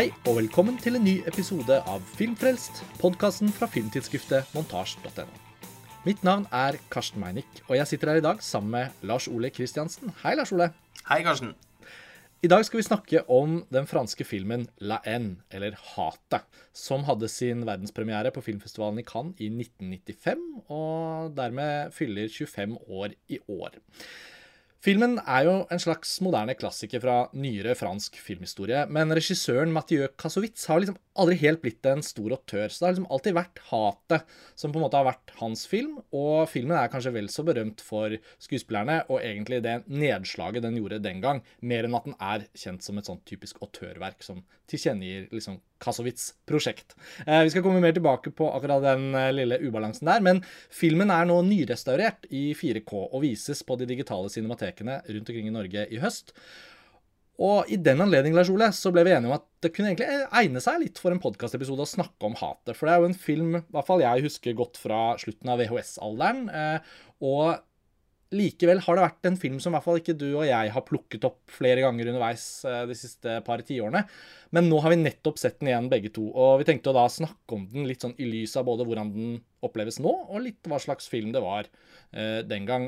Hei og velkommen til en ny episode av Filmfrelst, podkasten fra filmtidsskriftet montasj.no. Mitt navn er Karsten Meinick, og jeg sitter her i dag sammen med Lars Ole Kristiansen. Hei, Lars Ole. Hei, Karsten. I dag skal vi snakke om den franske filmen La Haine, eller Hatet, som hadde sin verdenspremiere på filmfestivalen i Cannes i 1995, og dermed fyller 25 år i år. Filmen er jo en slags moderne klassiker fra nyere fransk filmhistorie, men regissøren Mathieu Kassovitz har liksom aldri helt blitt en stor aktør. så det har liksom alltid vært hatet som på en måte har vært hans film, og filmen er kanskje vel så berømt for skuespillerne, og egentlig det nedslaget den gjorde den gang, mer enn at den er kjent som et sånn typisk autørverk som tilkjennegir liksom Kasowitz prosjekt. Eh, vi skal komme mer tilbake på akkurat den eh, lille ubalansen der, men filmen er nå nyrestaurert i 4K og vises på de digitale cinematekene rundt omkring i Norge i høst. Og i den anledning, Lars Ole, så ble vi enige om at det kunne egentlig egne seg litt for en podkastepisode å snakke om hatet. For det er jo en film i hvert fall jeg husker godt fra slutten av VHS-alderen. Eh, og Likevel har det vært en film som i hvert fall ikke du og jeg har plukket opp flere ganger underveis eh, de siste par tiårene. Men nå har vi nettopp sett den igjen, begge to. Og vi tenkte å da snakke om den litt sånn i lys av både hvordan den oppleves nå, og litt hva slags film det var eh, den gang.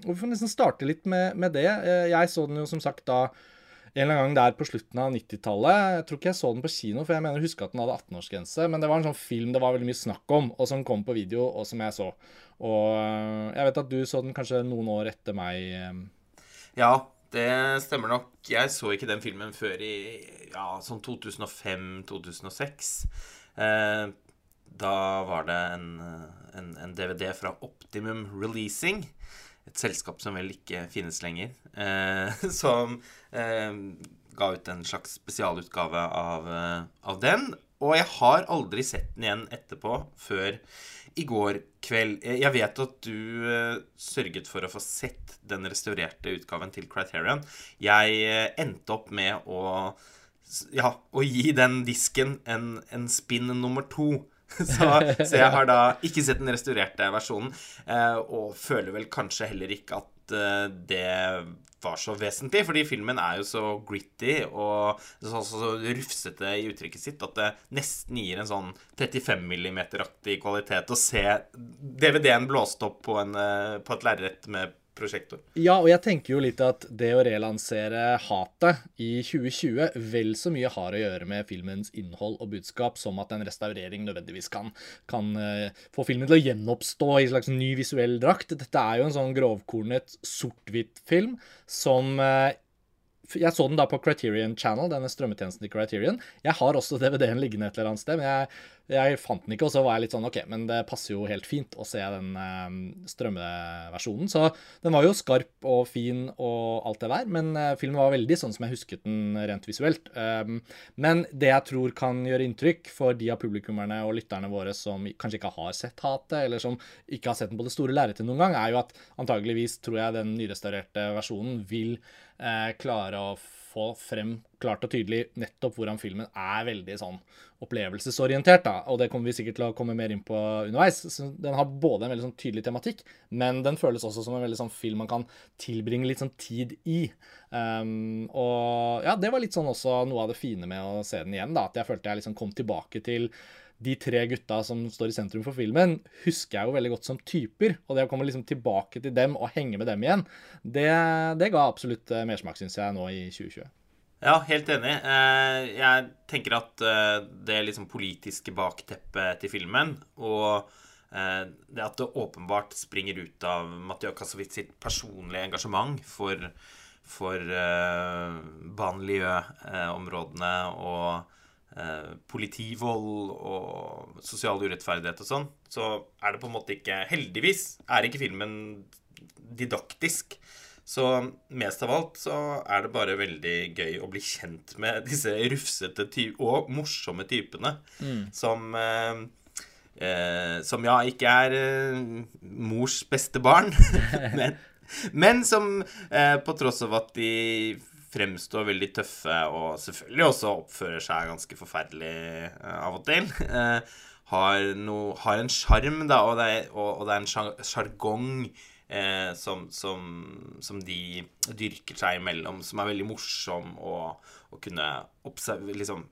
Og Vi får nesten starte litt med, med det. Jeg så den jo som sagt da en eller annen gang der på slutten av 90-tallet. Jeg tror ikke jeg så den på kino, for jeg mener jeg husker at den hadde 18-årsgrense. Men det var en sånn film det var veldig mye snakk om, og som kom på video, og som jeg så. Og øh, jeg vet at du så den kanskje noen år etter meg. Øh. Ja, det stemmer nok. Jeg så ikke den filmen før i ja, sånn 2005-2006. Eh, da var det en, en, en DVD fra Optimum Releasing et selskap som vel ikke finnes lenger, eh, som eh, ga ut en slags spesialutgave av, eh, av, den. Og jeg har aldri sett den igjen etterpå, før i går kveld. Jeg vet at du eh, sørget for å få sett den restaurerte utgaven til Criterion. Jeg eh, endte opp med å, ja, å gi den disken en, en spinn nummer to. Så, så, jeg har da ikke sett den restaurerte versjonen, eh, og føler vel kanskje heller ikke at eh, det var så vesentlig, fordi filmen er jo så gritty og så, så, så rufsete i uttrykket sitt at det nesten gir en sånn 35 mm-aktig kvalitet å se DVD-en blåst opp på, en, eh, på et lerret med prosjektor. Ja, og jeg tenker jo litt at det å relansere hatet i 2020 vel så mye har å gjøre med filmens innhold og budskap som at en restaurering nødvendigvis kan, kan uh, få filmen til å gjenoppstå i en slags ny visuell drakt. Dette er jo en sånn grovkornet sort-hvitt-film som uh, jeg så den da på Criterion Channel, denne strømmetjenesten til Criterion. Jeg har også DVD-en liggende et eller annet sted, men jeg, jeg, fant den ikke. Og så var jeg litt sånn OK, men det passer jo helt fint å se den um, strømmeversjonen. Så den var jo skarp og fin og alt det der, men uh, filmen var veldig sånn som jeg husket den rent visuelt. Um, men det jeg tror kan gjøre inntrykk for de av publikummerne og lytterne våre som kanskje ikke har sett Hatet, eller som ikke har sett den på det store lerretet noen gang, er jo at antageligvis tror jeg den nyrestaurerte versjonen vil eh, klare å få frem klart og tydelig nettopp hvordan filmen er veldig sånn opplevelsesorientert. da, Og det kommer vi sikkert til å komme mer inn på underveis. Så den har både en veldig sånn tydelig tematikk, men den føles også som en veldig sånn film man kan tilbringe litt sånn tid i. Um, og ja, det var litt sånn også noe av det fine med å se den igjen, da, at jeg følte jeg liksom kom tilbake til de tre gutta som står i sentrum for filmen, husker jeg jo veldig godt som typer. Og det å komme liksom tilbake til dem og henge med dem igjen, det, det ga absolutt eh, mersmak, syns jeg, nå i 2020. Ja, helt enig. Eh, jeg tenker at eh, det liksom politiske bakteppet til filmen og det at det åpenbart springer ut av Mathieu Kasovic sitt personlige engasjement for, for banlieue-områdene og Eh, politivold og sosial urettferdighet og sånn, så er det på en måte ikke Heldigvis er ikke filmen didaktisk. Så mest av alt så er det bare veldig gøy å bli kjent med disse rufsete og morsomme typene mm. som eh, eh, Som ja, ikke er eh, mors beste barn, men, men, som eh, på tross av at de fremstår veldig tøffe og selvfølgelig også oppfører seg ganske forferdelig uh, av og til. Uh, har, no, har, en sjarm, da, og det, er, og, og det, er, en sjargong uh, som, som, som, de dyrker seg imellom, som er veldig morsom å, å kunne liksom,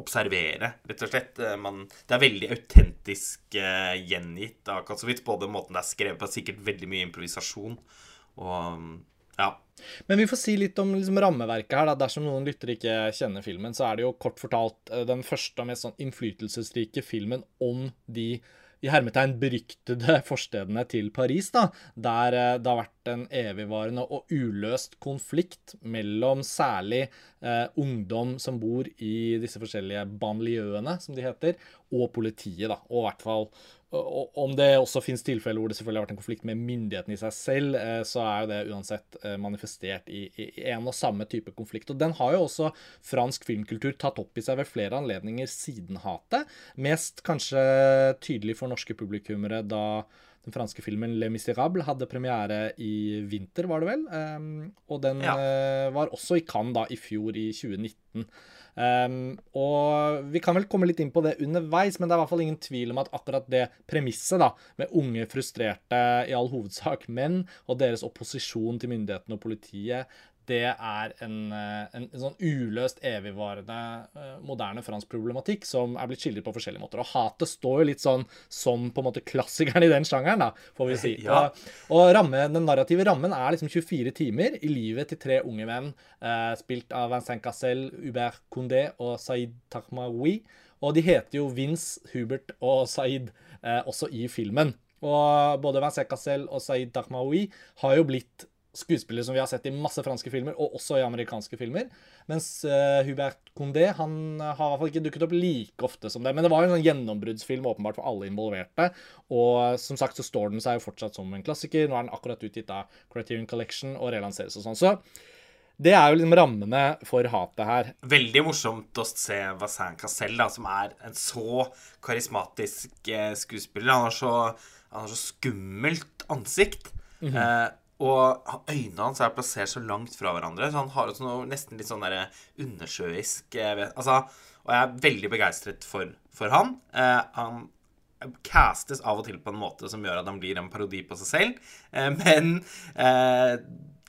observere, rett og slett. Eh, man, det er veldig autentisk eh, gjengitt av Katsowitz. Både måten det er skrevet på, sikkert veldig mye improvisasjon. Og ja. Men vi får si litt om liksom, rammeverket her. da. Dersom noen lyttere ikke kjenner filmen, så er det jo kort fortalt eh, den første og mest sånn innflytelsesrike filmen om de i hermetegn beryktede forstedene til Paris, da, der eh, det har vært en evigvarende og uløst konflikt mellom særlig eh, ungdom som bor i disse forskjellige banlieuene, som de heter, og politiet, da, og i hvert fall om det også finnes tilfeller hvor det selvfølgelig har vært en konflikt med myndighetene i seg selv, eh, så er jo det uansett eh, manifestert i, en og samme type konflikt. Og den har jo også fransk filmkultur tatt opp i seg ved flere anledninger siden hatet. Mest kanskje tydelig for norske publikummere da den franske filmen Le Miserable hadde premiere i vinter, var det vel. Um, og den ja. uh, var også i Cannes da i fjor, i 2019. Um, og vi kan vel komme litt inn på det underveis, men det er i hvert fall ingen tvil om at akkurat det premisset, da, med unge, frustrerte, i all hovedsak menn, og deres opposisjon til myndighetene og politiet, det er en, eh, en, en, sånn uløst, evigvarende, uh, moderne fransk problematikk som er blitt skildret på forskjellige måter. Og hatet står jo litt sånn som på en måte klassikeren i den sjangeren, da, får vi si. Ja. Og, og ramme, den narrative rammen er liksom 24 timer i livet til tre unge menn, eh, spilt av Vincent Cassel, Hubert Condé og Saeed Tahmawi. Og de heter jo Vince, Hubert og Saeed eh, også i filmen. Og både Vincent Cassel og Saeed Tahmawi har jo blitt skuespillere som vi har sett i masse franske filmer, og også i amerikanske filmer. Mens uh, Hubert Condé han har i hvert fall ikke dukket opp like ofte som det. Men det var jo en sånn gjennombruddsfilm åpenbart for alle involverte. Og som sagt så står den seg jo fortsatt som en klassiker. Nå er den akkurat utgitt av Criterion Collection og relanseres og sånn. Så det er jo liksom rammene for hatet her. Veldig morsomt å se Vassin Cassel, da, som er en så karismatisk eh, skuespiller. Han har så, han har så skummelt ansikt. Mm -hmm. eh, og øynene hans er plassert så langt fra hverandre, så han har også noe nesten litt sånn derre undersjøisk altså, Og jeg er veldig begeistret for, for han. Eh, han castes av og til på en måte som gjør at han blir en parodi på seg selv. Eh, men eh,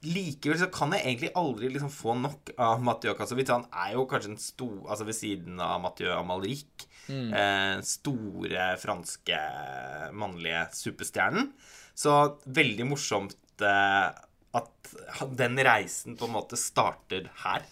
likevel så kan jeg egentlig aldri liksom få nok av Mathieu Kassovitz. Han er jo kanskje en stor Altså ved siden av Mathieu Amalric. Mm. Eh, store franske mannlige superstjernen. Så veldig morsomt at den reisen på en måte starter her.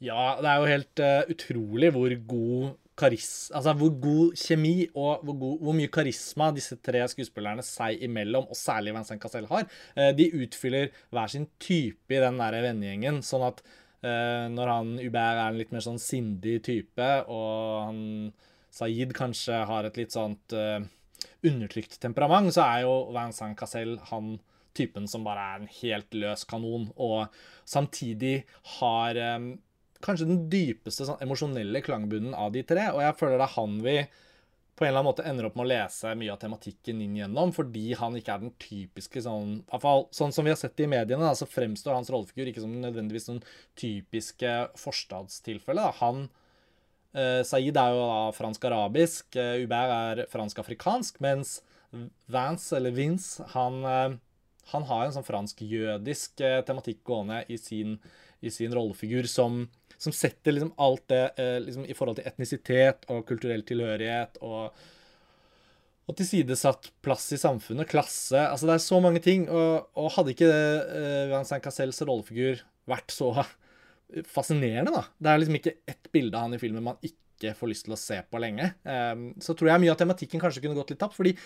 Ja, det er jo helt uh, utrolig hvor god karis, altså hvor god kjemi og hvor, god, hvor, mye karisma disse tre skuespillerne seg imellom, og særlig Vincent Cassel, har. Uh, de utfyller hver sin type i den der vennegjengen, sånn at uh, når han Hubert er en litt mer sånn sindig type, og han Saeed kanskje har et litt sånt undertrykt temperament, så er jo Vincent Cassel han typen som bare er en helt løs kanon, og samtidig har um, kanskje den dypeste sånn, emosjonelle klangbunnen av de tre. Og jeg føler det er han vi på en eller annen måte ender opp med å lese mye av tematikken inn gjennom, fordi han ikke er den typiske sånn i hvert fall Sånn som vi har sett det i mediene, da, så fremstår hans rollefigur ikke som nødvendigvis sånn typiske forstadstilfelle. Da. Han eh, Saeed er jo da fransk-arabisk, eh, Hubert er fransk-afrikansk, mens Vance, eller Vince, han eh, han har en sånn fransk-jødisk eh, tematikk gående i sin, i sin rollefigur som, som, setter liksom alt det eh, liksom i forhold til etnisitet og kulturell tilhørighet og, og tilsidesatt plass i samfunnet, klasse Altså, det er så mange ting. Og, og hadde ikke uh, Vincent Cassels rollefigur vært så fascinerende, da Det er liksom ikke ett bilde av han i filmen man ikke får lyst til å se på lenge. Um, så tror jeg mye av tematikken kanskje kunne gått litt tapt. fordi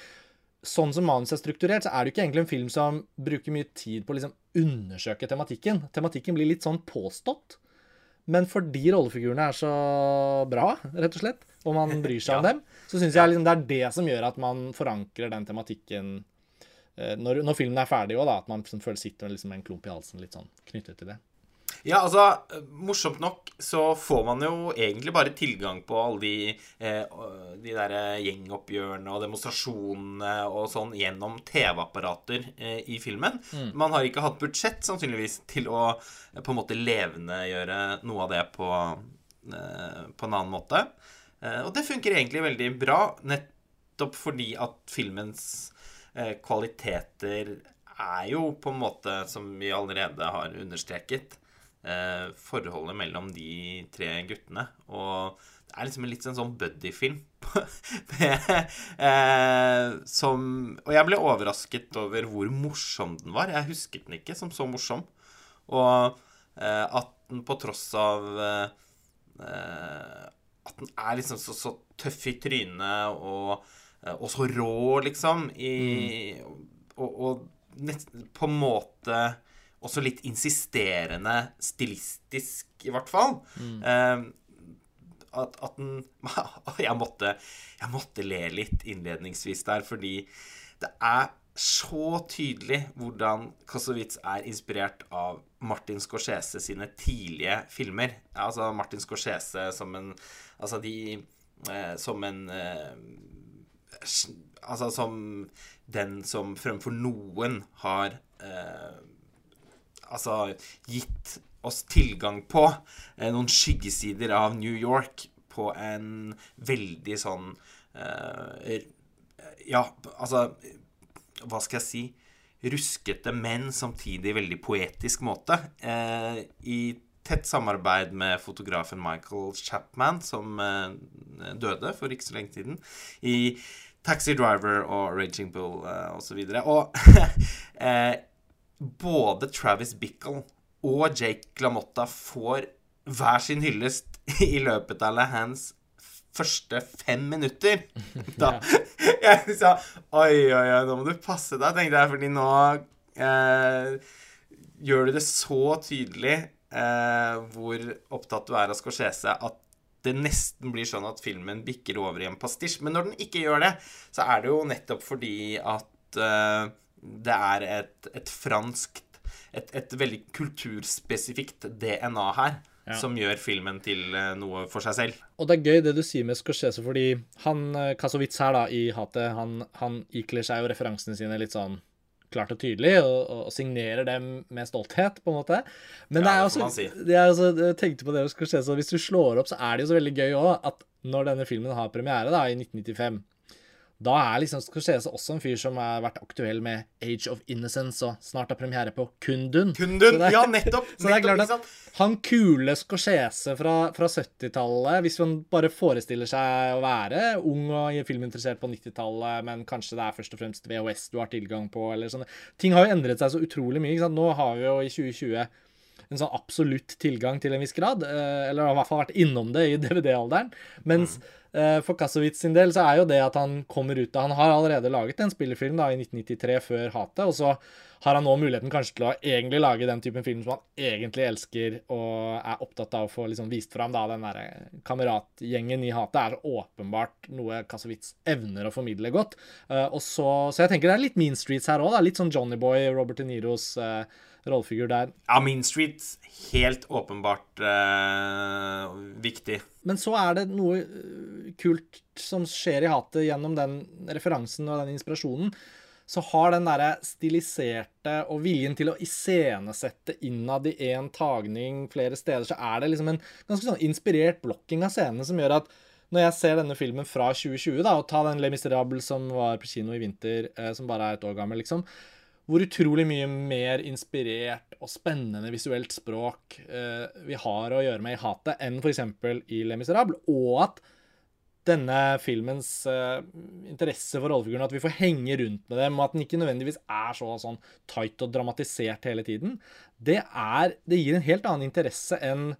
sånn som manuset er strukturert, så er det jo ikke egentlig en film som bruker mye tid på å liksom undersøke tematikken. Tematikken blir litt sånn påstått. Men fordi rollefigurene er så bra, rett og slett, og man bryr seg ja. om dem, så syns jeg liksom det er det som gjør at man forankrer den tematikken eh, når, når filmen er ferdig òg, at man liksom føler sitter med liksom en klump i halsen litt sånn knyttet til det. Ja, altså, morsomt nok så får man jo egentlig bare tilgang på alle de, eh, de der gjengoppgjørene og demonstrasjonene og sånn gjennom TV-apparater eh, i filmen. Mm. Man har ikke hatt budsjett, sannsynligvis, til å eh, på en måte levendegjøre noe av det på, eh, på en annen måte. Eh, og det funker egentlig veldig bra, nettopp fordi at filmens eh, kvaliteter er jo på en måte, som vi allerede har understreket, eh, forholdet mellom de tre guttene. Og det er liksom en litt sånn, sånn buddy-film. eh, som Og jeg ble overrasket over hvor morsom den var. Jeg husket den ikke som så morsom. Og eh, at den på tross av eh, eh At den er liksom så, så tøff i trynet og, eh, og, så rå, liksom, i mm. Og, og nett, på en måte også litt insisterende stilistisk, i hvert fall. Mm. Eh, at, at den jeg måtte, jeg måtte le litt innledningsvis der, fordi det er så tydelig hvordan Kosowitz er inspirert av Martin Scorsese sine tidlige filmer. Altså Martin Scorsese som en Altså de eh, Som en eh, Altså som den som fremfor noen har eh, Altså gitt oss tilgang på eh, noen skyggesider av New York på en veldig sånn eh, Ja, altså Hva skal jeg si? Ruskete, men samtidig veldig poetisk måte. Eh, I tett samarbeid med fotografen Michael Chapman, som eh, døde for ikke så lenge siden. I Taxi Driver og Raging Bull eh, osv. Og, så og eh, både Travis Bickle og Jake Glamotta får hver sin hyllest i løpet av La Hands første fem minutter. Da jeg sa Oi, oi, oi, nå må du passe deg, tenkte jeg, fordi nå eh, gjør du det så tydelig eh, hvor opptatt du er av Scorsese, at det nesten blir sånn at filmen bikker over i en pastisj. Men når den ikke gjør det, så er det jo nettopp fordi at eh, det er et, et franskt et, et veldig kulturspesifikt DNA her. Ja. Som gjør filmen til eh, noe for seg selv. Og det er gøy det du sier med Scorsese, fordi han eh, Kasowitz her da, i Hatet, han, han ikler seg jo referansene sine litt sånn klart og tydelig, og, og, signerer dem med stolthet, på en måte. Men ja, det er også, si. det er også Jeg tenkte på det med Scorsese, og hvis du slår opp, så er det jo så veldig gøy òg at når denne filmen har premiere, da, i 1995 da er liksom Scorsese også en fyr som har vært aktuell med Age of Innocence og snart har premiere på Kundun. Kundun, er, Ja, nettopp! så det er klart at han kule Scorsese fra, fra 70-tallet, hvis man bare forestiller seg å være ung og filminteressert på 90-tallet, men kanskje det er først og fremst VHS du har tilgang på, eller sånne Ting har jo endret seg så utrolig mye. Ikke sant? Nå har vi jo i 2020 en sånn absolutt tilgang til en viss grad, eh, eller har i hvert fall vært innom det i DVD-alderen. Mens mm. Eh, for Kassowitz sin del så er jo det at han kommer ut av Han har allerede laget en spillefilm da i 1993 før Hatet, og så har han nå muligheten kanskje til å egentlig lage den typen film som han egentlig elsker og er opptatt av å få liksom vist fram. da, Den der kameratgjengen i Hatet er åpenbart noe Kassowitz evner å formidle godt. Uh, og så, så jeg tenker det er litt Mean Streets her òg. Litt sånn Johnny Boy, Robert De Niros rollefigur der. Ja, Mean Street helt åpenbart uh, viktig. Men så er det noe eh, kult som skjer i hatet gjennom den referansen og den inspirasjonen. Så har den derre stiliserte og viljen til å iscenesette innad i én tagning flere steder, så er det liksom en ganske sånn inspirert blokking av scenene som gjør at når jeg ser denne filmen fra 2020, da, og ta den Le Miserable som var på kino i vinter, eh, som bare er et år gammel, liksom, hvor utrolig mye mer inspirert og spennende visuelt språk eh, vi har å gjøre med i hatet enn f.eks. i Le Miserable, og at denne filmens eh, interesse for rollefiguren, at vi får henge rundt med dem, og at den ikke nødvendigvis er så sånn tight og dramatisert hele tiden, det, er, det gir en helt annen interesse enn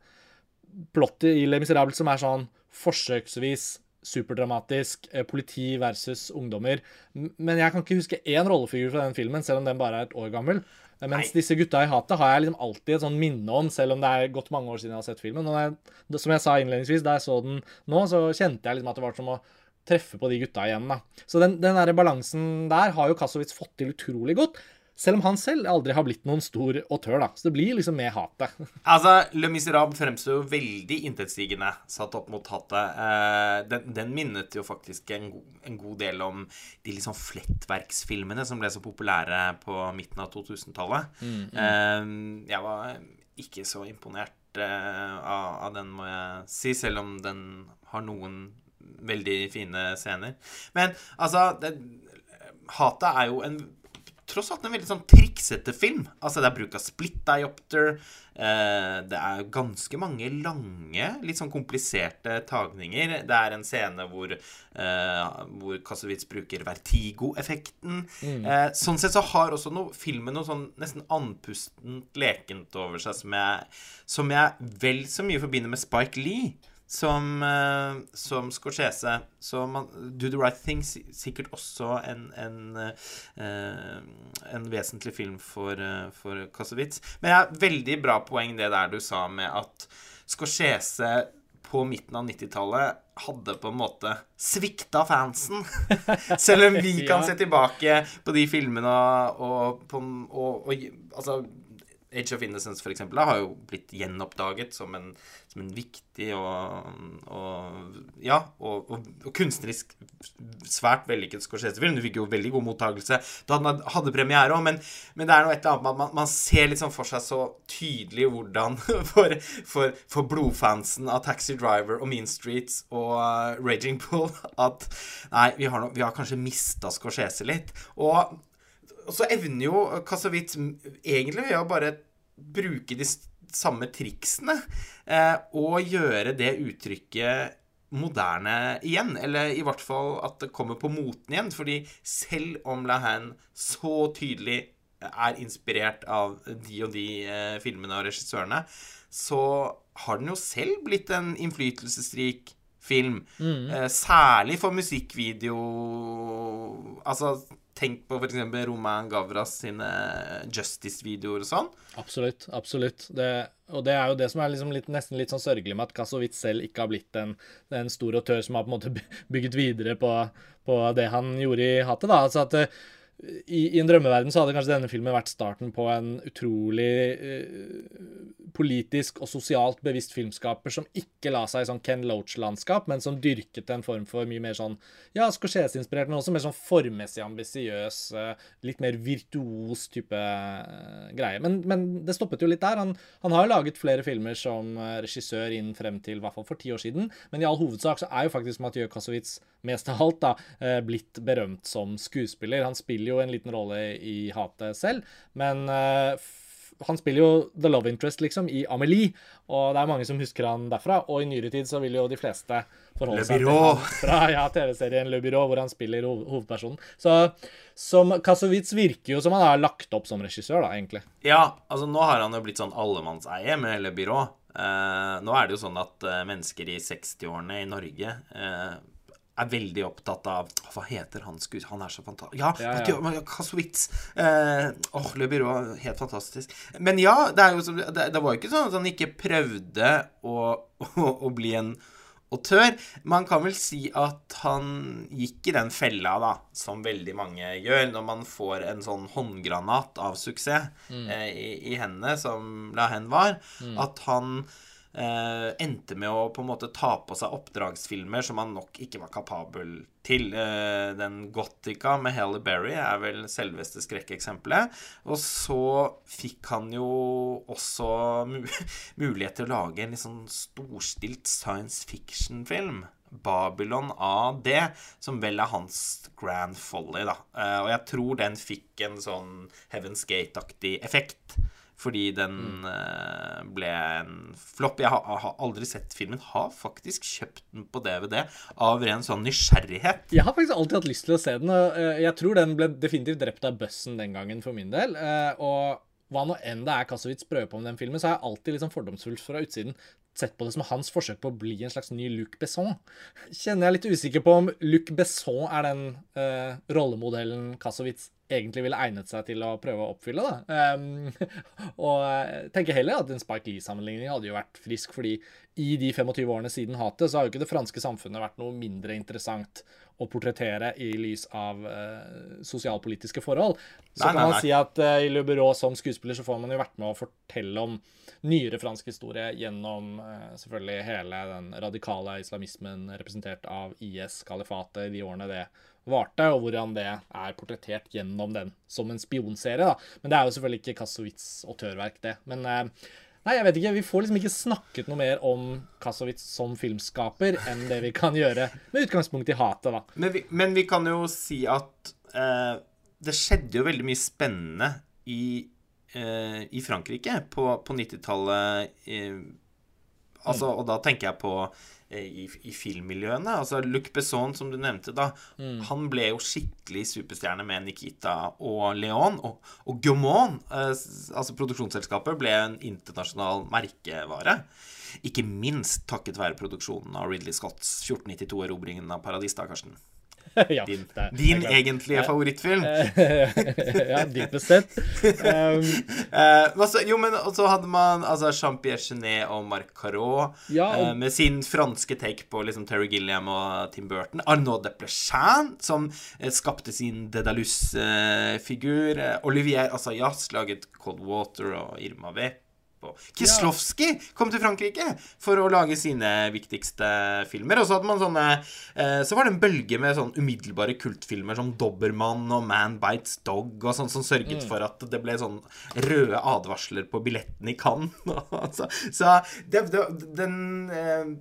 plottet i Le Miserable, som er sånn forsøksvis superdramatisk. Eh, politi versus ungdommer. Men jeg kan ikke huske én rollefigur fra den filmen, selv om den bare er et år gammel. Eh, mens Nei. disse gutta i hatet har jeg liksom alltid et sånn minne om, selv om det er gått mange år siden jeg har sett filmen. Jeg, som jeg sa innledningsvis, da jeg så den nå, så kjente jeg liksom at det var som å treffe på de gutta igjen. da. Så den, den der balansen der har jo Kassowitz fått til utrolig godt. Selv om han selv aldri har blitt noen stor autør, da. Så det blir liksom med hatet. altså, Le Miserable fremstår jo veldig intetsigende satt opp mot hatet. Eh, den, den, minnet jo faktisk en, en, god del om de liksom flettverksfilmene som ble så populære på midten av 2000-tallet. Mm, mm. eh, jeg var ikke så imponert eh, av, av, den, må jeg si, selv om den har noen veldig fine scener. Men altså det, Hatet er jo en tross alt en veldig sånn triksete film. Altså, det er bruk av split diopter. Eh, det er ganske mange lange, litt sånn kompliserte tagninger. Det er en scene hvor, eh, hvor Kassovitz bruker vertigo-effekten. Mm. Eh, sånn sett så har også noe, filmen noe sånn nesten andpustent lekent over seg som jeg, som jeg vel så mye forbinder med Spike Lee som, uh, som Scorsese. Så man, Do the Right Thing sikkert også en, en, uh, en vesentlig film for, uh, for Kassovitz. Men jeg har veldig bra poeng det der du sa med at Scorsese på midten av 90-tallet hadde på en måte svikta fansen. Selv om vi kan se tilbake på de filmene og, og, på, og, og altså Age of Innocence for eksempel, har jo blitt gjenoppdaget som en, som en viktig og, og ja, og, og, og, kunstnerisk svært vellykket Scorsese-film. Du fikk jo veldig god mottakelse da den hadde premiere òg, men, men, det er noe et eller annet at man, man, ser liksom for seg så tydelig hvordan for, for, for, blodfansen av Taxi Driver og Mean Streets og uh, Raging Bull at nei, vi har, no, vi har kanskje mista Scorsese litt. Og så evner jo Kasavitz egentlig å bare bruke de samme triksene eh, og gjøre det uttrykket moderne igjen. Eller i hvert fall at det kommer på moten igjen. Fordi selv om La Haine så tydelig er inspirert av de og de eh, filmene og regissørene, så har den jo selv blitt en innflytelsesrik film. Mm. Eh, særlig for musikkvideo Altså Tenk på f.eks. Roman Gavras sine Justice-videoer og sånn. Absolutt. absolutt. Det, og det er jo det som er liksom litt, nesten litt sånn sørgelig med at Kasowitz selv ikke har blitt en, en stor autør som har på en måte bygget videre på, på det han gjorde i hatet. da, altså at eh, i, i, en drømmeverden så hadde kanskje denne filmen vært starten på en utrolig eh, politisk og sosialt bevisst filmskaper som ikke la seg i sånn Ken Loach-landskap, men som dyrket en form for mye mer sånn ja, Scorsese-inspirert, men også mer sånn formmessig ambisiøs, eh, litt mer virtuos type eh, greie. Men, men, det stoppet jo litt der. Han, han har jo laget flere filmer som regissør inn frem til i hvert fall for ti år siden, men i all hovedsak så er jo faktisk Mathieu Kassovitz mest av alt da blitt berømt som skuespiller. Han spiller jo en liten rolle i hatet selv, men han spiller jo The Love Interest, liksom, i Amelie. Og det er mange som husker han derfra. Og i nyere tid så vil jo de fleste forholde seg til han fra ja, TV-serien Le Byrå, hvor han spiller hov hovedpersonen. Så som Kassovitz virker jo som han har lagt opp som regissør, da, egentlig. Ja, altså nå har han jo blitt sånn allemannseie med Le Byrå. Uh, nå er det jo sånn at uh, mennesker i 60-årene i Norge uh, er veldig opptatt av Hva heter han skuespilleren? Han er så fantastisk. Ja, ja, ja. Kasowitz. Eh, oh, Le Byrå, helt fantastisk. Men ja, det, jo, det, det var jo ikke sånn at han ikke prøvde å, å, å, bli en autør. Man kan vel si at han gikk i den fella, da, som veldig mange gjør, når man får en sånn håndgranat av suksess mm. eh, i, i hendene, som La Hen var, mm. at han eh, endte med å på en måte ta på seg oppdragsfilmer som han nok ikke var kapabel til. Eh, den Gothica med Halle Berry er vel selveste skrekkeksempelet. Og så fikk han jo også mulighet til å lage en litt sånn storstilt science fiction-film. Babylon AD, som vel er hans Grand Folly, da. Eh, og jeg tror den fikk en sånn Heaven's Gate-aktig effekt. Fordi den mm. Eh, ble en flopp. Jeg har, har, aldri sett filmen. Har faktisk kjøpt den på DVD av ren sånn nysgjerrighet. Jeg har faktisk alltid hatt lyst til å se den. Eh, jeg tror den ble definitivt drept av bussen den gangen, for min del. Eh, og hva nå enn det er Kassowitz prøver på med den filmen, så har jeg alltid liksom fordomsfullt fra utsiden sett på det som hans forsøk på å bli en slags ny Luc Besson. Kjenner jeg litt usikker på om Luc Besson er den uh, rollemodellen Kassowitz egentlig ville egnet seg til å prøve å oppfylle. da. Um, og tenker heller at en Spike Lee-sammenligning hadde jo vært frisk, fordi i de 25 årene siden hatet, så har jo ikke det franske samfunnet vært noe mindre interessant å portrettere i lys av uh, sosialpolitiske forhold. Så nei, kan man nei. si at uh, i Le Bureau som skuespiller så får man jo vært med å fortelle om nyere fransk historie gjennom uh, selvfølgelig hele den radikale islamismen representert av IS-kalifatet de årene det varte, og hvordan det er portrettert gjennom den som en spionserie. da. Men det er jo selvfølgelig ikke Kassowitz autørverk, det. Men uh, Nei, jeg vet ikke. Vi får liksom ikke snakket noe mer om Kassowitz som filmskaper enn det vi kan gjøre med utgangspunkt i hatet, da. Men vi, men vi kan jo si at eh, det skjedde jo veldig mye spennende i, eh, i Frankrike på, på 90-tallet. Eh, altså, og da tenker jeg på eh, i, i filmmiljøene. Altså Luc Besson, som du nevnte, da. Han ble jo skikkelig superstjerne med Nikita og Leon. Og, og Gaumont, eh, altså produksjonsselskapet, ble en internasjonal merkevare. Ikke minst takket være produksjonen av Ridley Scotts 1492-erobringen av Paradis, da, Karsten. ja, Din, det din det egentlige ja. favorittfilm. ja, dypest sett. Um, uh, altså, jo, men så hadde man altså, Jean-Pierre Genet og Marc Carot Ja, og- Uh, med sin franske take på liksom, Terry Gilliam og Tim Burton. Arnaud de Plechin, som uh, skapte sin Dedalus-figur. Eh, Olivier Assayas laget Cold Water og Irma Vep. Og ja. kom til Frankrike for å lage sine viktigste filmer. Og så hadde man sånne eh, Så var det en bølge med sånn umiddelbare kultfilmer som Dobbermann og Man Bites Dog og sånn, som sørget for at det ble sånn røde advarsler på billetten i Cannes. så så det, det, den eh,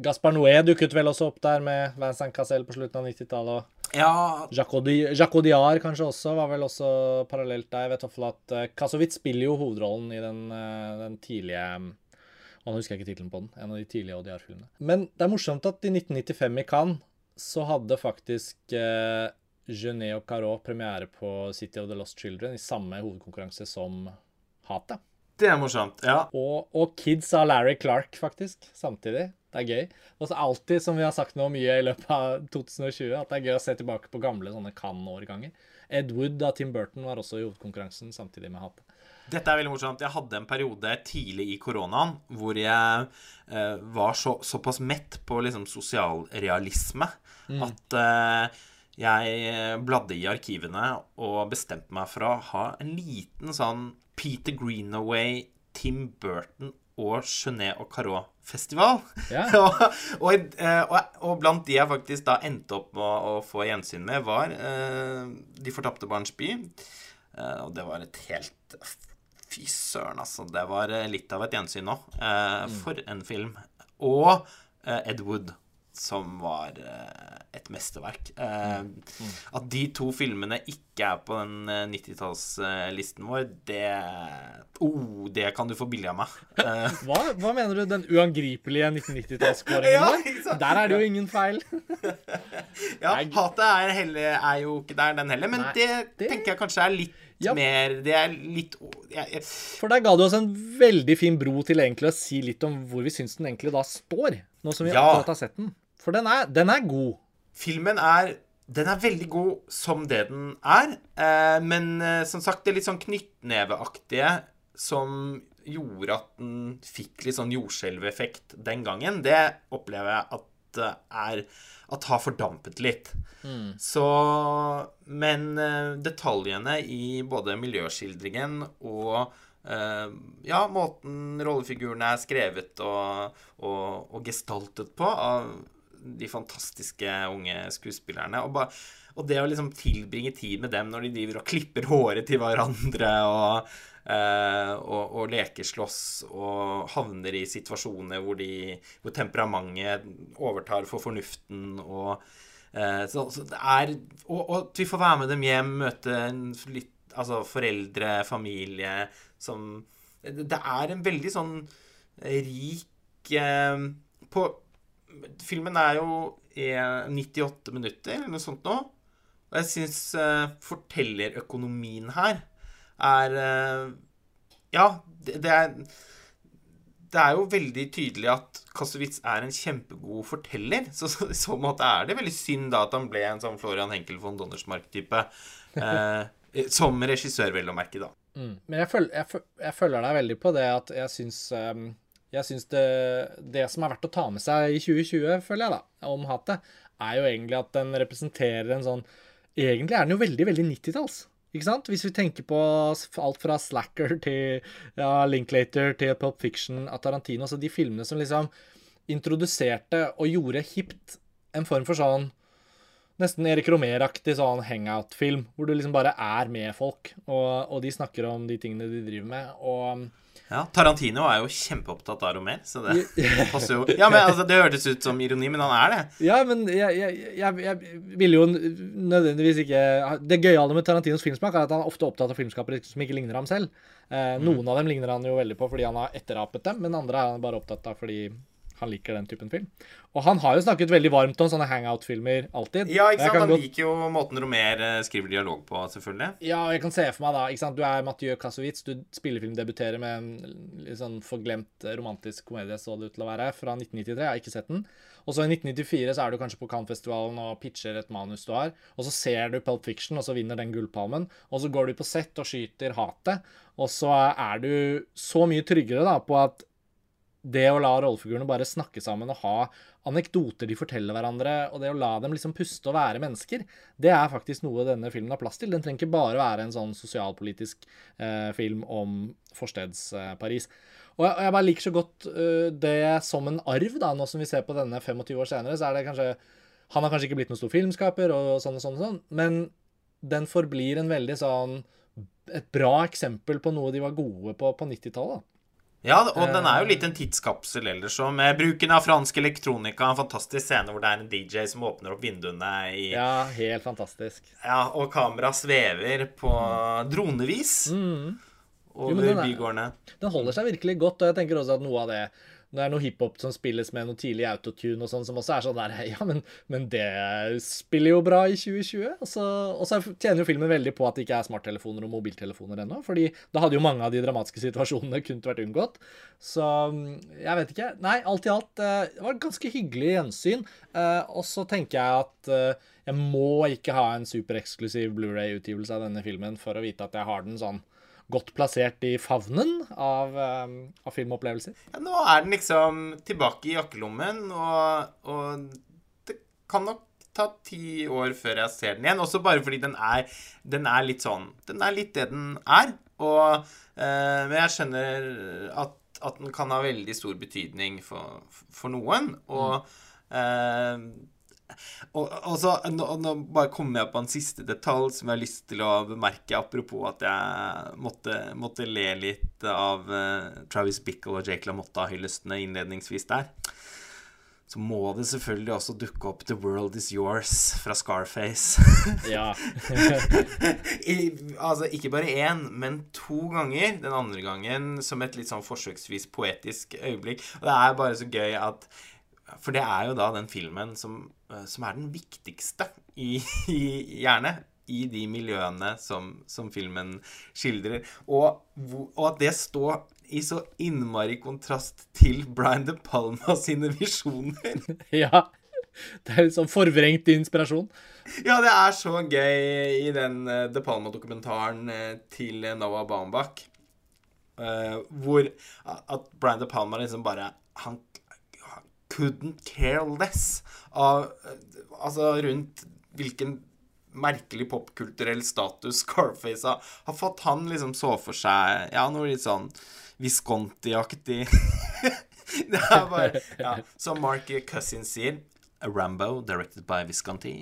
Gaspar Noé dukket vel også opp der med Vincent Cassel på slutten av 90-tallet. Ja, Jacques Diar kanskje også, var vel også parallelt der. Jeg vet iallfall at uh, spiller jo hovedrollen i den, eh, den tidlige Å, nå husker jeg ikke tittelen på den. En av de tidlige Odiar-filmene. Men det er morsomt at i 1995 i Cannes så hadde faktisk uh, Genet og Carot premiere på City of the Lost Children i samme hovedkonkurranse som Hatet. det er morsomt. Ja. Og, og Kids av Larry Clark, faktisk, samtidig. Det er gøy. Og så alltid, som vi har sagt nå mye i løpet av 2020, at det er gøy å se tilbake på gamle sånne Cannes-årganger. Ed Wood av Tim Burton var også i hovedkonkurransen samtidig med Hate. Dette er veldig morsomt. Jeg hadde en periode tidlig i koronaen hvor jeg eh, var så, såpass mett på liksom sosialrealisme at eh, jeg bladde i arkivene og bestemte meg for å ha en liten sånn Peter Greenaway, Tim Burton og Genet og Carot-festival. Ja. og, og, eh, og, og blant de jeg faktisk da endte opp med å, å få gjensyn med, var uh, De fortapte barns by. Uh, og det var et helt Fy søren, altså. Det var litt av et gjensyn nå. Eh, For en film. Og Ed Wood, som var eh, et mesterverk. Eh, At de to filmene ikke er på den eh, 90-tallslisten vår, det oh, Det kan du få billig av meg. Eh, Hva, hva mener du, den uangripelige 1990-tallskåringen Ja, vår? Der er det jo ingen feil. ja, hatet er, heller, er jo ikke der, den heller. Men Nei, det, det- tenker jeg kanskje er litt Ja. mer Det er litt jeg, jeg, For der ga du oss en veldig fin bro til egentlig å si litt om hvor vi syns den egentlig da står, nå som vi Ja. akkurat har sett den. For den er, den er god. Filmen er den er veldig god som det den er, eh, men eh, som sagt, det litt sånn knyttneveaktige som gjorde at den fikk litt sånn jordskjelveffekt den gangen, det opplever jeg at det er At har fordampet litt. Så Men eh, detaljene i både miljøskildringen og eh, ja, måten rollefigurene er skrevet og, og, og gestaltet på av de fantastiske unge skuespillerne. Og, ba, og det å liksom tilbringe tid med dem når de driver og klipper håret til hverandre og, eh, og, og leker slåss og havner i situasjoner hvor, de, hvor temperamentet overtar for fornuften og eh, så, så det er og, og at vi får være med dem hjem, møte litt Altså foreldre, familie som det er en veldig sånn rik eh, På Filmen er jo eh, 98 minutter, eller noe sånt nå. Og jeg syns uh, fortellerøkonomien her er uh, Ja, det, det er det er jo veldig tydelig at Kasowitz er en kjempegod forteller. Så så i så måte er det veldig synd da at han ble en sånn Florian Henkel von Donnersmark-type. Uh, som regissør, vel å merke, da. Mm. Men jeg følger, jeg, føl- jeg følger deg veldig på det at jeg syns um, Jeg syns det, det som er verdt å ta med seg i 2020, føler jeg, da, om hatet, er jo egentlig at den representerer en sånn Egentlig er den jo veldig, veldig 90-talls. Ikke sant? Hvis vi tenker på alt fra Slacker til ja, Linklater til Pop Fiction av Tarantino, så de filmene som liksom introduserte og gjorde hipt en form for sånn nesten Erik Romer-aktig sånn hangout-film, hvor du liksom bare er med folk, og, og, de snakker om de tingene de driver med. og... Ja, Tarantino er jo kjempeopptatt av Romer, så det passer jo Ja, men altså, Det hørtes ut som ironi, men han er det. Ja, men jeg, jeg, jeg, jeg ville jo nødvendigvis ikke Det gøyale med Tarantinos filmsmak er at han er ofte opptatt av filmskapere som ikke ligner ham selv. Eh, noen mm. av dem ligner han jo veldig på fordi han har etterapet dem, men andre er han bare opptatt av fordi han liker den typen film. Og han har jo snakket veldig varmt om sånne hangout-filmer alltid. Ja, ikke sant? Han godt... liker jo måten Romer eh, skriver dialog på, selvfølgelig. Ja, og jeg kan se for meg da ikke sant? Du er Mathieu Kassovitz, du spillefilmdebuterer med en litt sånn forglemt eh, romantisk komedie, så det ut til å være, fra 1993. Jeg har ikke sett den. Og så i 1994 så er du kanskje på Cannes-festivalen og pitcher et manus du har, og så ser du Pulp Fiction, og så vinner den gullpalmen, og så går du på sett og skyter hatet, og så er du så mye tryggere da på at det å la rollefigurene bare snakke sammen og ha anekdoter de forteller hverandre, og det å la dem liksom puste og være mennesker, det er faktisk noe denne filmen har plass til. Den trenger ikke bare være en sånn sosialpolitisk eh, film om forsteds-Paris. Eh, og, og jeg bare liker så godt uh, det som en arv, da, nå som vi ser på denne 25 år senere, så er det kanskje Han har kanskje ikke blitt noen stor filmskaper og sånn og sånn og sånn, men den forblir en veldig sånn Et bra eksempel på noe de var gode på på 90-tallet. Ja, og den er jo litt en tidskapsel ellers òg, med bruken av fransk elektronika. En fantastisk scene hvor det er en DJ som åpner opp vinduene i Ja, helt fantastisk. Ja, og kameraet svever på dronevis mm. over jo, bygårdene. Den holder seg virkelig godt, og jeg tenker også at noe av det det er noe hiphop som spilles med noe tidlig autotune og sånn, som også er sånn der Ja, men, men det spiller jo bra i 2020. Og så, og så, tjener jo filmen veldig på at det ikke er smarttelefoner og mobiltelefoner ennå. fordi da hadde jo mange av de dramatiske situasjonene kunnet vært unngått. Så jeg vet ikke. Nei, alt i alt, eh, det var et ganske hyggelig gjensyn. Eh, og så tenker jeg at eh, jeg må ikke ha en supereksklusiv Blu-ray-utgivelse av denne filmen for å vite at jeg har den sånn godt plassert i favnen av, um, av filmopplevelser. Ja, nå er den liksom tilbake i jakkelommen, og, og, det kan nok ta ti år før jeg ser den igjen. Også bare fordi den er, den er litt sånn Den er litt det den er. Og, eh, men jeg skjønner at, at, den kan ha veldig stor betydning for, for noen. Og mm. eh, og, og så, nå, nå, bare kommer jeg på en siste detalj som jeg har lyst til å bemerke, apropos at jeg måtte, måtte le litt av uh, Travis Bickle og Jake LaMotta-hyllestene innledningsvis der. Så må det selvfølgelig også dukke opp 'The World Is Yours' fra Scarface. ja. I, altså ikke bare én, men to ganger. Den andre gangen som et litt sånn forsøksvis poetisk øyeblikk. Og det er bare så gøy at For det er jo da den filmen som Eh, som er den viktigste i, i gjerne i de miljøene som, som filmen skildrer. Og, og, at det står i så innmari kontrast til Brian De Palma sine visjoner. ja. Det er litt sånn forvrengt inspirasjon. Ja, det er så gøy i den uh, De Palma-dokumentaren uh, til Noah Baumbach. Hvor at Brian De Palma liksom bare Han couldn't care less av Altså rundt hvilken merkelig popkulturell status Scarface har, har fått. Han liksom så for seg Ja, noe litt sånn Visconti-aktig. det er bare ja. Som Mark Cousin sier Rambo, directed by Visconti.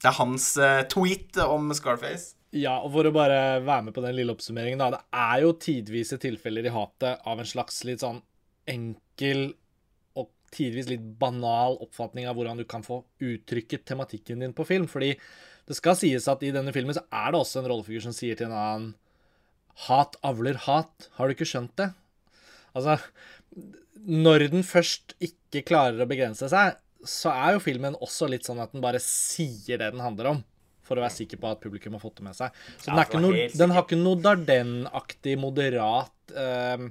Det er hans uh, tweet om Scarface. Ja, og for å bare være med på den lille oppsummeringen, da. Det er jo tidvise tilfeller i hatet av en slags litt sånn enkel tidvis litt banal oppfatning av hvordan du kan få uttrykket tematikken din på film. Fordi det skal sies at i denne filmen så er det også en rollefigur som sier til en annen Hat avler hat. Har du ikke skjønt det? Altså Når den først ikke klarer å begrense seg, så er jo filmen også litt sånn at den bare sier det den handler om. For å være sikker på at publikum har fått det med seg. Så ja, den, noe, den, har ikke noe Darden-aktig moderat uh,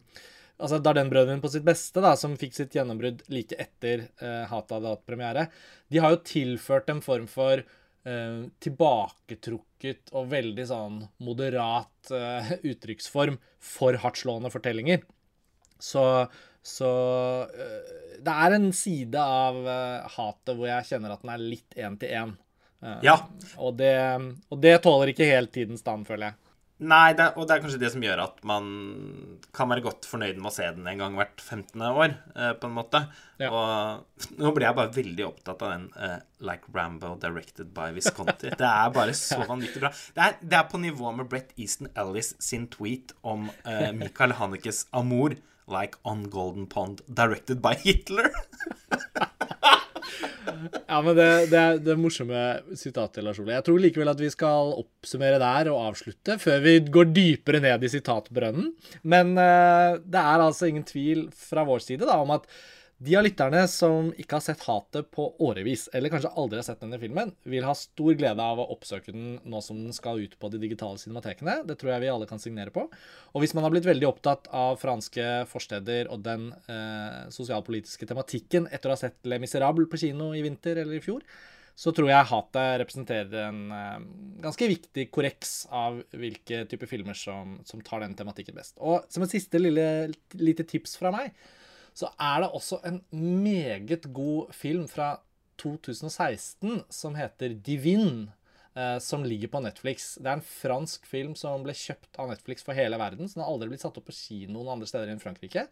altså Darden-brødrene på sitt beste, da, som fikk sitt gjennombrudd like etter uh, Hata hadde hatt premiere, de har jo tilført en form for uh, tilbaketrukket og veldig sånn moderat uh, uttrykksform for hardtslående fortellinger. Så, så uh, det er en side av hatet hvor jeg kjenner at den er litt én til én. ja. Og det, og det tåler ikke helt tidens stand, føler jeg. Nei, det og det er kanskje det som gjør at man kan være godt fornøyd med å se den en gang hvert 15. år, eh, på en måte. Ja. Og nå blir jeg bare veldig opptatt av den eh, Like Rambo directed by Visconti. Det er bare så vanvittig bra. Det er, det er på nivå med Brett Easton Ellis sin tweet om eh, Michael Hanekes Amour, like on Golden Pond, directed by Hitler. Ja, men det, det, er, det morsomme sitatet, Lars Ole. Jeg tror likevel at vi skal oppsummere der og avslutte, før vi går dypere ned i sitatbrønnen. Men uh, det er altså ingen tvil fra vår side da, om at de av lytterne som ikke har sett Hatet på årevis, eller kanskje aldri har sett denne filmen, vil ha stor glede av å oppsøke den nå som den skal ut på de digitale cinematekene. Det tror jeg vi alle kan signere på. Og hvis man har blitt veldig opptatt av franske forsteder og den eh, sosialpolitiske tematikken etter å ha sett Le Miserable på kino i vinter eller i fjor, så tror jeg Hatet representerer en eh, ganske viktig korreks av hvilke typer filmer som, som tar den tematikken best. Og som et siste lille, lite tips fra meg, så er det også en meget god film fra 2016 som heter Divine. Eh, som ligger på Netflix. Det er en fransk film som ble kjøpt av Netflix for hele verden. Så den har aldri blitt satt opp på kino noen andre steder enn Frankrike.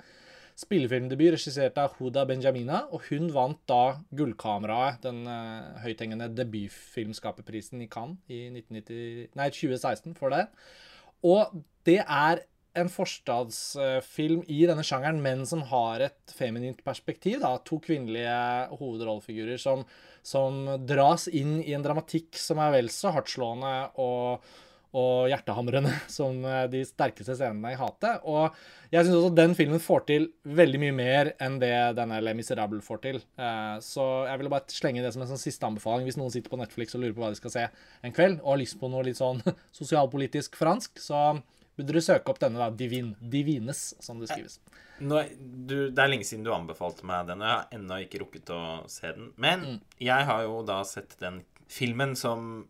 Spillefilmdebut regissert av Huda Benjamina, og hun vant da Gullkameraet, den uh, høythengende debutfilmskaperprisen i Cannes i 1990, nei, 2016 for det. Og det er en forstadsfilm i denne sjangeren, men som har et feminint perspektiv. Da. To kvinnelige hovedrollefigurer som, som, dras inn i en dramatikk som er vel så hardtslående og, og hjertehamrende som de sterkeste scenene i Hatet. Og jeg syns også den filmen får til veldig mye mer enn det denne Le Miserable får til. Eh, så jeg ville bare slenge det som en sånn siste anbefaling hvis noen sitter på Netflix og lurer på hva de skal se en kveld, og har lyst på noe litt sånn sosialpolitisk fransk. så burde du søke opp denne, da. Divin, Divines, som det skrives. Nå, du, det er lenge siden du anbefalte meg den, og jeg har ennå ikke rukket å se den. Men mm. jeg har jo da sett den filmen som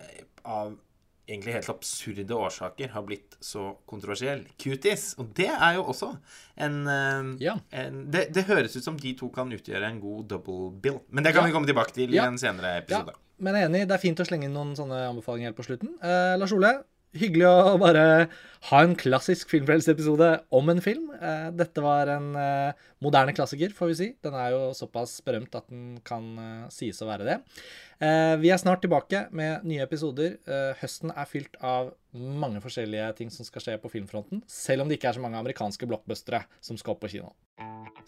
eh, av egentlig helt absurde årsaker har blitt så kontroversiell. Cuties. Og det er jo også en, eh, ja. en det, det, høres ut som de to kan utgjøre en god double bill. Men det kan ja. vi komme tilbake til ja. i en senere episode. Men jeg er enig, det er fint å slenge inn noen sånne anbefalinger helt på slutten. Eh, Lars Ole, Hyggelig å bare ha en klassisk Filmfrelsepisode om en film. Eh, dette var en eh, moderne klassiker, får vi si. Den er jo såpass berømt at den kan eh, sies å være det. Vi er snart tilbake med nye episoder. Høsten er fylt av mange forskjellige ting som skal skje på filmfronten, selv om det ikke er så mange amerikanske blockbustere som skal opp på kino.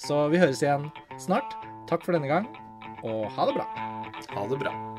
Så vi høres igjen snart. Takk for denne gang, og ha det bra. Ha det bra.